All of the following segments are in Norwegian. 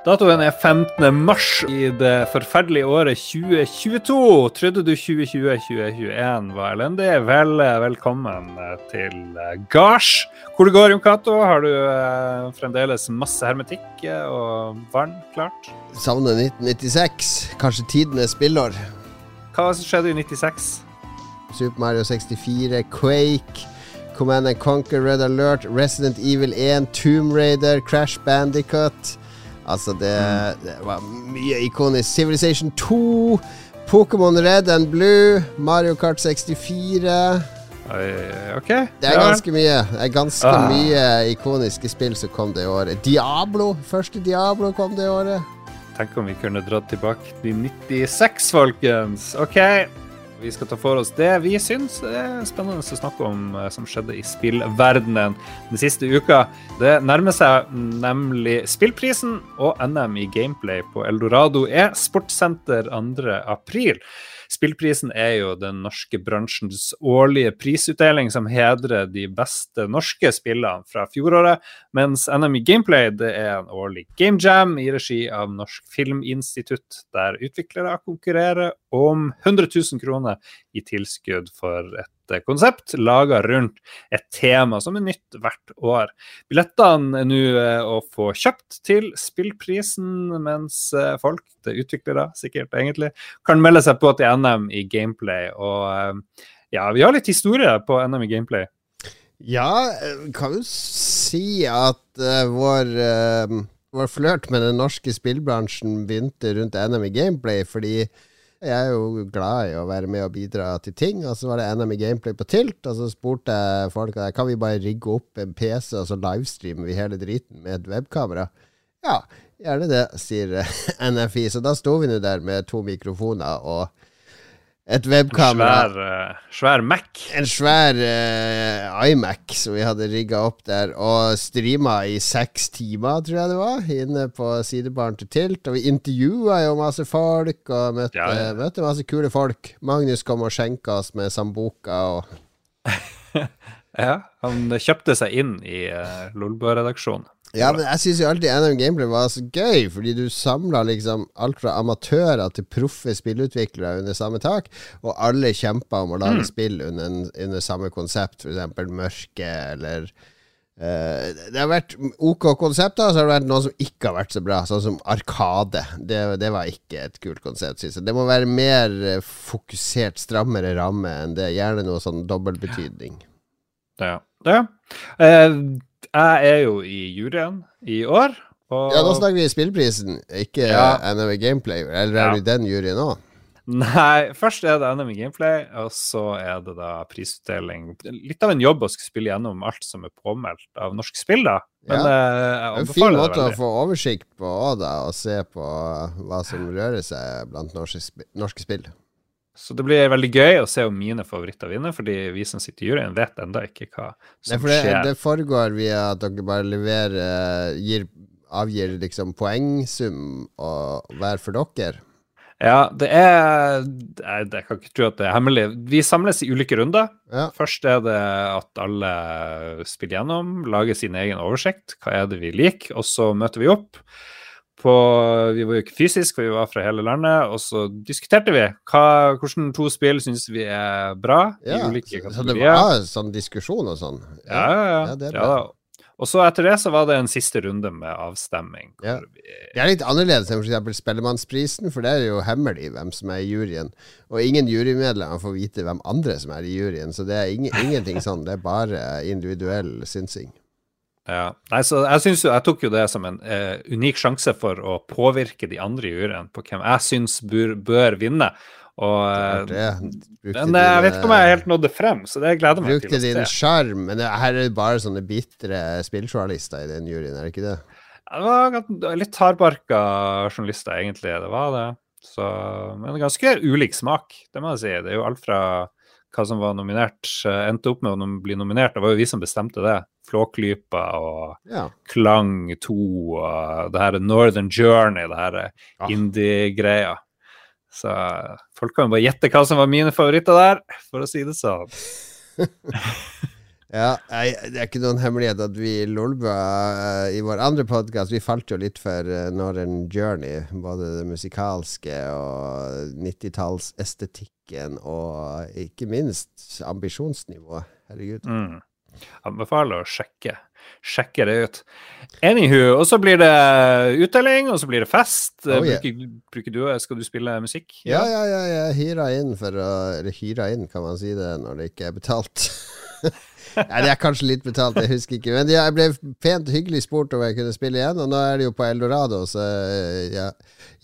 Datoen er 15. mars i det forferdelige året 2022. Trodde du 2020-2021 var elendig? Vel, velkommen til gards. Hvor det går, Jon Cato? Har du eh, fremdeles masse hermetikk og vann klart? Savner 1996. Kanskje tidenes spillår. Hva skjedde i 96? Super Mario 64, Quake, Command and Conquer, Red Alert, Resident Evil 1, Tomb Raider, Crash Bandicut. Altså, det, det var mye ikonisk. Civilization 2, Pokémon Red and Blue, Mario Kart 64. Oi, OK. Det er ganske mye. Det er ganske Ah. mye ikoniske spill som kom det året. Diablo. Første Diablo kom det året. Tenk om vi kunne dratt tilbake til 96, folkens. OK. Vi skal ta for oss det vi syns er spennende å snakke om eh, som skjedde i spillverdenen den siste uka. Det nærmer seg nemlig spillprisen og NM i gameplay på Eldorado e-sportsenter 2. april. Spillprisen er jo den norske bransjens årlige prisutdeling som hedrer de beste norske spillene fra fjoråret, mens NM i Gameplay det er en årlig game jam i regi av Norsk Filminstitutt, der utviklere konkurrerer om 100 000 kroner i tilskudd for et konsept laga rundt et tema som er nytt hvert år. Billettene er nå eh, å få kjøpt til spillprisen, mens eh, folk, det er utviklere sikkert egentlig, kan melde seg på til NM i gameplay. Og eh, ja, vi har litt historie på NM i gameplay. Ja, kan jo si at uh, vår, uh, vår flørt med den norske spillbransjen begynte rundt NM i Gameplay, fordi jeg er jo glad i å være med og bidra til ting. Og så var det NM i Gameplay på Tilt, og så spurte jeg folk kan vi bare rigge opp en PC, og så livestreamer vi hele driten med et webkamera. Ja, gjerne det, sier eh, NFI. Så da sto vi nå der med to mikrofoner og et webkamera. Svær, uh, svær Mac. En svær uh, iMac som vi hadde rigga opp der, og streama i seks timer, tror jeg det var, inne på sidebaren til Tilt. Og vi intervjua jo masse folk, og møtte, Ja, ja. møtte masse kule folk. Magnus kom og skjenka oss med sambuca og Ja, han kjøpte seg inn i uh, Lolbø-redaksjonen. Ja, men jeg syns jo alltid NM Gameplay var så gøy, fordi du samla liksom alt fra amatører til proffe spillutviklere under samme tak, og alle kjempa om å lage spill under, under samme konsept, f.eks. Mørke eller Uh, Det har vært OK konsepter, og så har det vært noen som ikke har vært så bra, sånn som Arkade. Det, det var ikke et kult konsept, synes jeg. Det må være mer eh, fokusert, strammere ramme enn det. Gjerne noe sånn dobbeltbetydning. Ja. Det, ja. Eh, jeg er jo i juryen i år. Og Ja, nå snakker vi spillprisen, ikke Ja. NM Gameplay. Eller er Ja. du den juryen òg? Nei, først er det NM gameplay, og så er det da prisutdeling. Litt av en jobb å skulle spille gjennom alt som er påmeldt av norsk spill, da. Men Ja. eh, jeg en fin måte å få oversikt på òg, da, og se på hva som rører seg blant norske, norske spill. Så det blir veldig gøy å se om mine favoritter vinner, fordi vi som sitter i juryen, vet ennå ikke hva Nei, som for det, skjer. det foregår via at dere bare leverer gir, Avgir liksom poengsum og hver for dere. Ja, det er jeg, jeg kan ikke tro at det er hemmelig. Vi samles i ulike runder. Ja. Først er det at alle spiller gjennom, lager sin egen oversikt. Hva er det vi liker? Og så møter vi opp. På, vi var jo ikke fysisk, for vi var fra hele landet. Og så diskuterte vi hva, hvordan to spill syns vi er bra Ja, i ulike så, så det kategorier. var sånn diskusjon og sånn? Ja, ja, ja. Ja, ja Og så etter det så var det en siste runde med avstemming. Ja. vi- Det er litt annerledes enn f.eks. Spellemannsprisen, for det er jo hemmelig hvem som er i juryen. Og ingen jurymedlemmer får vite hvem andre som er i juryen, så det er ing ingenting sånn. Det er bare individuell synsing. Ja. Nei, så jeg, synes jeg tok jo det som en eh, unik sjanse for å påvirke de andre i juryen på hvem jeg syns bør, bør vinne. Og, Klart eh, det. Men eh, jeg vet ikke om jeg helt nådde frem, så det gleder meg Brukte til Brukte din sjarm, men det, her er det bare sånne bitre spilljournalister i den juryen, er det ikke det? Ja, Det var litt hardbarka journalister, egentlig. Det var det. Så, men ganske ulik smak, det må jeg si. Det er jo alt fra hva som var nominert, eh, endte opp med å bli nominert. Det var jo vi som bestemte det. Flåklypa og Ja. Klang 2 og det her Northern Journey, det her Ja. indie-greia. Så folk kan bare gjette hva som var mine favoritter der, for å si det sånn. Ja, jeg, Det er ikke noen hemmelighet at vi i Lolbua, eh, i vår andre podkast, vi falt jo litt for uh, Northern Journey. Både det musikalske og 90-tallsestetikken og ikke minst ambisjonsnivået. Herregud. Mm. Anbefaler å sjekke, sjekke det ut. Anywho, og så blir det utdeling, og så blir det fest. Oh, yeah. bruker, bruker, du, skal du spille musikk? Ja, ja, ja. Jeg hyra inn for Eller hyra inn, kan man si det, når det ikke er betalt. Nei, det er kanskje litt betalt, jeg husker ikke. Men jeg ble pent hyggelig spurt om jeg kunne spille igjen, og nå er det jo på Eldorado, så jeg,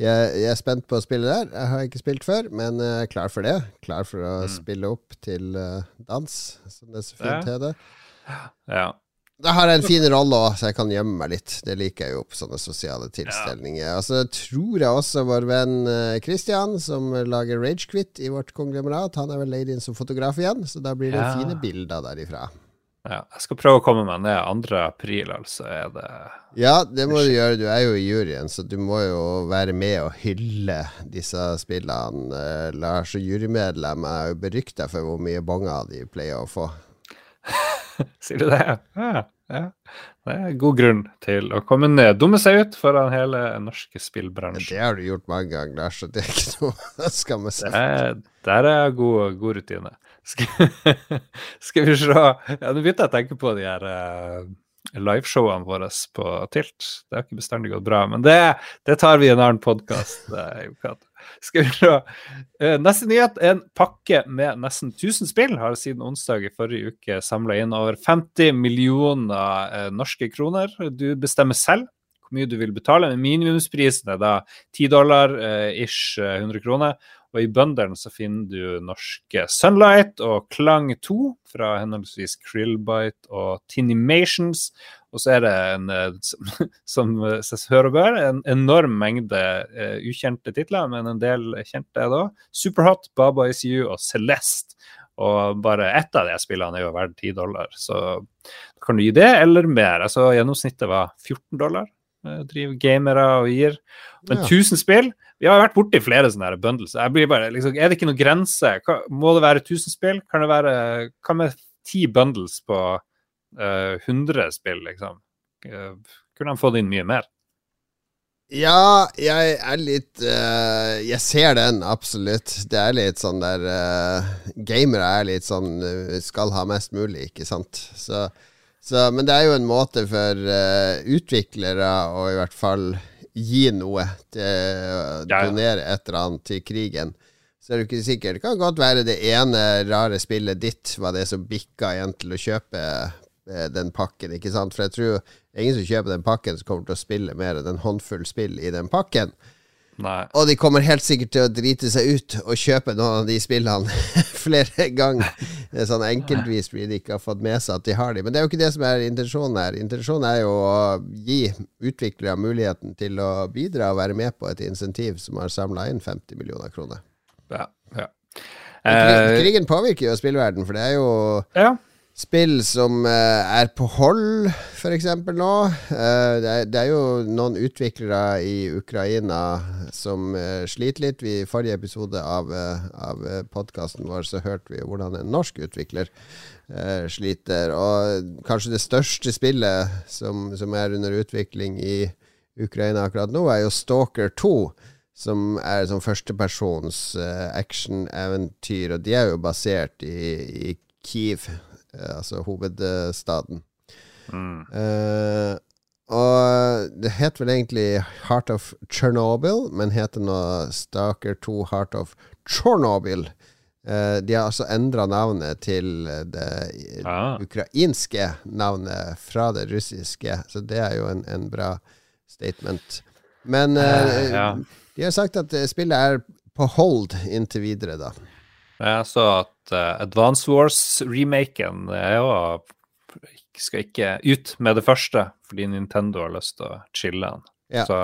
jeg, jeg er spent på å spille der. Jeg har ikke spilt før, men jeg er klar for det. Klar for å mm. spille opp til uh, dans, som det så fint heter. Ja. Har jeg en fin rolle òg, så jeg kan gjemme meg litt. Det liker jeg jo på sånne sosiale tilstelninger. Ja. Så tror jeg også vår venn Christian, som lager Ragequit i vårt konglomerat, han er vel leid inn som fotograf igjen, så da blir det ja. fine bilder derifra. Ja, jeg skal prøve å komme meg ned 2. april, altså. Er det Ja, det må du gjøre. Du er jo i juryen, så du må jo være med og hylle disse spillene. Eh, Lars og jurymedlem er jo berykta for hvor mye bonger de pleier å få. Sier du det? Ja, ja. Det er god grunn til å komme ned. Dumme seg ut foran hele norske spillbransjen. Det har du gjort mange ganger, så det er ikke noe å skamme seg over. Der er god, god rutine. Skal, skal, vi se Ja, nå begynte jeg å tenke på de her uh, liveshowene våre på Tilt. Det har ikke bestandig gått bra, men det, det tar vi i en annen podkast. Uh, skal vi se. Uh, neste nyhet en pakke med nesten 1000 spill. Har siden onsdag i forrige uke samla inn over 50 millioner uh, norske kroner. Du bestemmer selv hvor mye du vil betale, men minimumsprisen er da 10 dollar, uh, ish 100 kroner. Og i bøndelen så finner du norske Sunlight og Klang 2 fra henholdsvis Krillbite og Tinimations. Og så er det en, som, som ses hører og bør, en enorm mengde uh, ukjente titler, men en del kjente da. Superhot, Baba Is You og Celeste. Og bare ett av de spillene er jo verdt 10 dollar, så kan du gi det eller mer. Altså Gjennomsnittet var 14 dollar. Uh, driver gamere og gir. Men ja. 1000 spill vi har vært borti flere sånne bundles. Jeg blir bare, liksom, er det ikke noen grense? Må det være 1000 spill? Kan det være Hva med ti bundles på eh, 100 spill, liksom? Uh, kunne de fått inn mye mer? Ja, jeg er litt uh, Jeg ser den, absolutt. Det er litt sånn der uh, Gamere er litt sånn skal ha mest mulig, ikke sant. Så, så, men det er jo en måte for uh, utviklere å i hvert fall gi noe, til, donere et eller annet til krigen. Så er du ikke sikker. Det kan godt være det ene rare spillet ditt var det som bikka igjen til å kjøpe eh, den pakken, ikke sant? For jeg tror ingen som kjøper den pakken, som kommer til å spille mer enn en håndfull spill i den pakken. Nei. Og de kommer helt sikkert til å drite seg ut og kjøpe noen av de spillene flere ganger. Sånn enkeltvis fordi de ikke har fått med seg at de har de. Men det er jo ikke det som er intensjonen her. Intensjonen er jo å gi utviklere muligheten til å bidra og være med på et insentiv som har samla inn 50 millioner kroner. Ja, ja. Krigen påvirker jo spillverden, for det er jo ja spill som uh, er på hold, f.eks. nå. Uh, det, er, det, er, jo noen utviklere i Ukraina som uh, sliter litt. I forrige episode av, av podkasten vår så hørte vi hvordan en norsk utvikler sliter. Og kanskje det største spillet som, som, er under utvikling i Ukraina akkurat nå, er jo Stalker 2. Som er sånn førstepersons action-eventyr, og de er jo basert i, i Kiev, Eh, altså hovedstaden. Mm. Uh, og det het vel egentlig Heart of Chernobyl, men heter nå Stalker 2 Heart of Chernobyl. Uh, de har altså endra navnet til det ah. ukrainske navnet fra det russiske, så det er jo en, en bra statement. Men uh, ja. de har sagt at spillet er på hold inntil videre, da. Jeg så at uh, Advance Wars-remaken jo skal ikke ut med det første, fordi Nintendo har lyst til å chille den. Ja. Så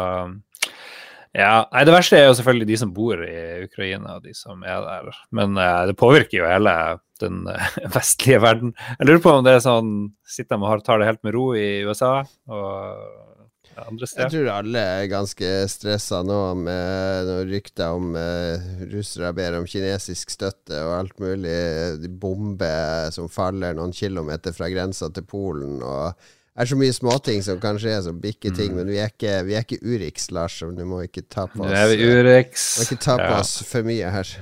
ja. Nei, det verste er jo selvfølgelig de som bor i Ukraina, og de som er der. Men uh, det påvirker jo hele den uh, vestlige verden. Jeg lurer på om det er sånn Sitter de og tar det helt med ro i USA? og Jeg steder. tror alle er ganske stressa nå med noen rykter om uh, russere ber om kinesisk støtte og alt mulig. De Bomber som faller noen kilometer fra grensa til Polen. Og det er så mye småting som kan skje som bikker ting, men vi er ikke, vi er ikke Urix, Lars, så du må ikke ta på oss, er vi eh, ta på Ja. oss for mye her.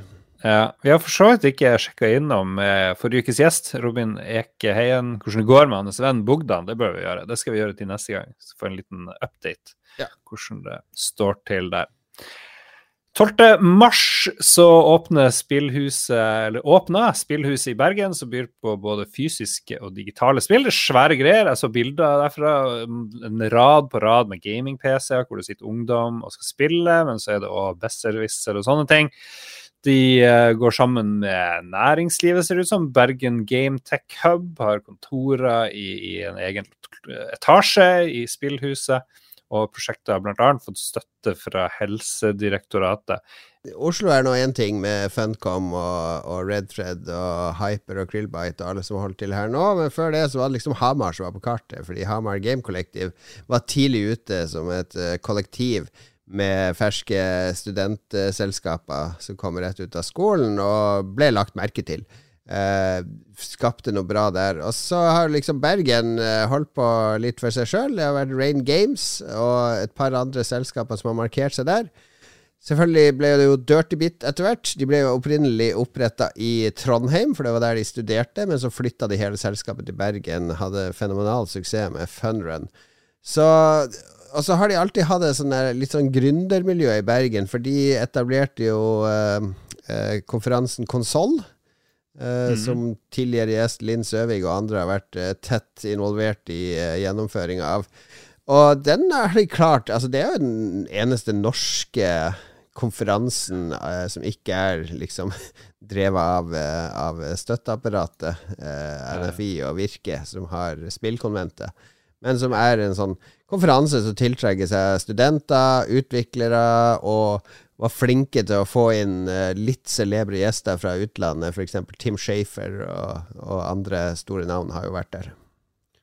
Ja, vi har for så vidt ikke sjekka innom eh, forrige ukes gjest, Robin Eke Heien. Hvordan det går med hans venn Bogdan, det bør vi gjøre. Det skal vi gjøre til neste gang. Så få en liten update Ja. hvordan det står til der. 12. mars så åpner spillhuset, eller åpna spillhuset i Bergen, som byr på både fysiske og digitale spill. Det er svære greier. Jeg så bilder derfra. En rad på rad med gaming-PC-er hvor det sitter ungdom og skal spille, men så er det òg besserwisser og sånne ting. De eh, går sammen med næringslivet, ser det ut som. Bergen Game Tech Hub har kontorer i, i en egen etasje i spillhuset. Og prosjektet har bl.a. fått støtte fra Helsedirektoratet. Oslo er nå én ting med Funcom og, og Redfred og Hyper og Krillbite og alle som holder til her nå, men før det så var det liksom Hamar som var på kartet, fordi Hamar Game Collective var tidlig ute som et eh, kollektiv med ferske studentselskaper som kommer rett ut av skolen, og ble lagt merke til. Eh, skapte noe bra der. Og så har liksom Bergen eh, holdt på litt for seg sjøl. Det har vært Rain Games og et par andre selskaper som har markert seg der. Selvfølgelig ble det jo Dirty Bit etter hvert. De ble jo opprinnelig oppretta i Trondheim, for det var der de studerte, men så flytta de hele selskapet til Bergen. Hadde fenomenal suksess med Funrun. Så og så har de alltid hatt et sånn litt sånn gründermiljø i Bergen, for de etablerte jo eh, eh, konferansen Konsoll. Eh, Som tidligere gjest Linn Søvig og andre har vært eh, tett involvert i eh, gjennomføringa av. Og den har de klart Altså, det er jo den eneste norske konferansen eh, som ikke er liksom drevet av, eh, av støtteapparatet, eh, NFI og Virke, som har spillkonventet. Men som er en sånn konferanse som tiltrekker seg studenter, utviklere, og var flinke til å få inn eh, litt celebre gjester fra utlandet. F.eks. Tim Shafer og, og andre store navn har jo vært der.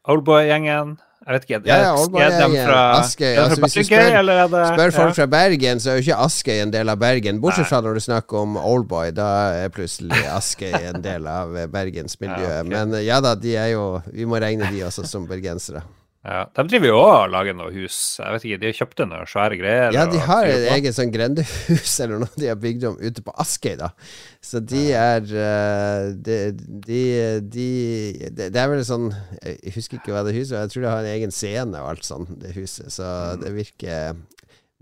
Oldboy-gjengen. Jeg vet ikke, Ja, er- Oldboy-gjengen, fra, Askøy, er altså fra du spør- eller er det Spør folk ja. fra Bergen, så er jo ikke Askøy en del av Bergen. Bortsett fra når du snakker om Oldboy. Da er plutselig Askøy en del av Bergens bergensmiljøet. Ja, okay. Men eh, ja da, de er jo Vi må regne de også som bergensere. Ja, de driver jo og lager noe hus. Jeg vet ikke, De har kjøpt noen svære greier. Ja, de har et eget sånn grendehus eller noe de har bygd om ute på Askøy, da. Så de er eh, de, de, de, det er vel sånn Jeg husker ikke hva det huset er. Jeg tror det har en egen scene og alt sånn, det huset. Så Mm. det virker,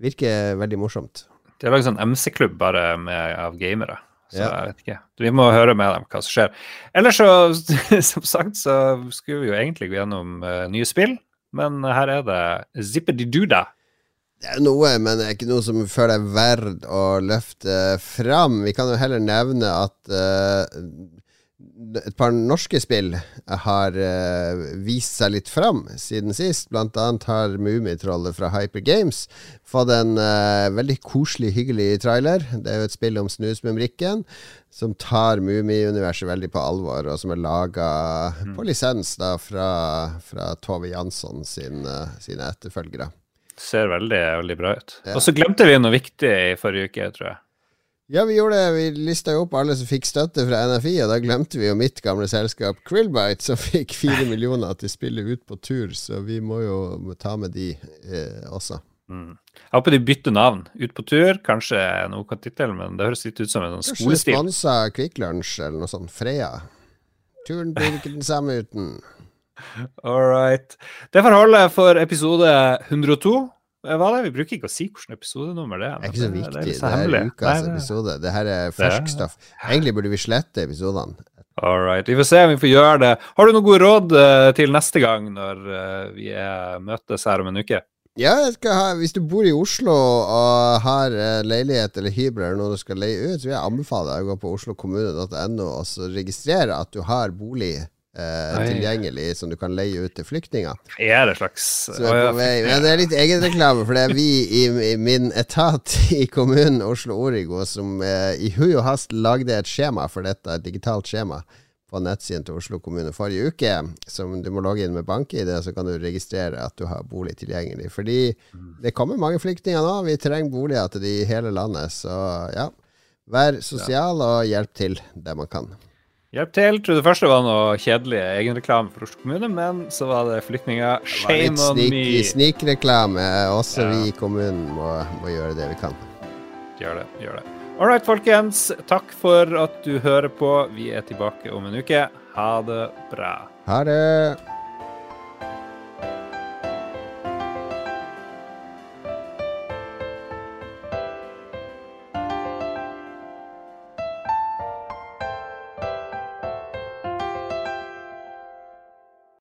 virker veldig morsomt. De har laget sånn MC-klubb bare med, av gamere. Så Ja. jeg vet ikke. Vi må høre med dem hva som skjer. Ellers så, som sagt, så skulle vi jo egentlig gå gjennom uh, nye spill. Men her er det Zippedy-Duda. Det er noe, men det er ikke noe som føler er verdt å løfte fram. Vi kan jo heller nevne at eh, et par norske spill har uh, vist seg litt fram siden sist. Blant annet har Mummitrollet fra Hyper Games fått en uh, veldig koselig, hyggelig trailer. Det er jo et spill om Snusmumrikken som tar Mummiuniverset veldig på alvor, og som er laga på lisens da fra, fra Tove Jansson sin, uh, sine etterfølgere. Ser veldig, veldig bra ut. Ja. Og så glemte vi noe viktig i forrige uke, tror jeg. Ja, vi gjorde det. Vi lista jo opp alle som fikk støtte fra NFI, og da glemte vi jo mitt gamle selskap Krillbite, som fikk fire millioner til spillet ut på tur, så vi må jo ta med de eh, også. Mm. Jeg håper de bytter navn. Ut på tur, kanskje en OK tittel, men det høres litt ut som en sånn Kanskje sponsa Kvikk Lunsj eller noe sånt. Freya. Turen blir ikke den samme uten. All right. Det får holde for episode 102. Eh, Hva er det? Vi bruker ikke å si hvilken episodenummer det er. Det er ikke så viktig. Det så er hemmelig. ukas Nei, det- episode. Det her er Det fersk er- stoff. Egentlig burde vi slette episodene. All right. Vi får se om vi får gjøre det. Har du noen gode råd eh, til neste gang når eh, vi er, møtes her om en uke? Ja, ha, Hvis du bor i Oslo og har leilighet eller hybel eller noe du skal leie ut, så vil jeg anbefale deg å gå på oslokommune.no og registrere at du har bolig eh, Oi. tilgjengelig som du kan leie ut til flyktninger. Er det slags er vei. Men det er litt egenreklame, for det er vi i, i min etat i kommunen Oslo Origo som uh, i hui og hast lagde et skjema for dette, et digitalt skjema, på på nettsiden til Oslo kommune forrige uke, som du må logge inn med bank-ID, så kan du registrere at du har bolig tilgjengelig. Fordi det kommer mange flyktninger nå. Vi trenger boliger til de i hele landet. Så ja, vær sosial og hjelp til det man kan. Hjelp til. Tror det første var noe kjedelig egenreklame for Oslo kommune, men så var det flyktninger. Shame on snik, me. Snikreklame. Også Ja. vi i kommunen må, må gjøre det vi kan. Gjør det. gjør det. All right, folkens. Takk for at du hører på. Vi er tilbake om en uke. Ha det bra. Ha det!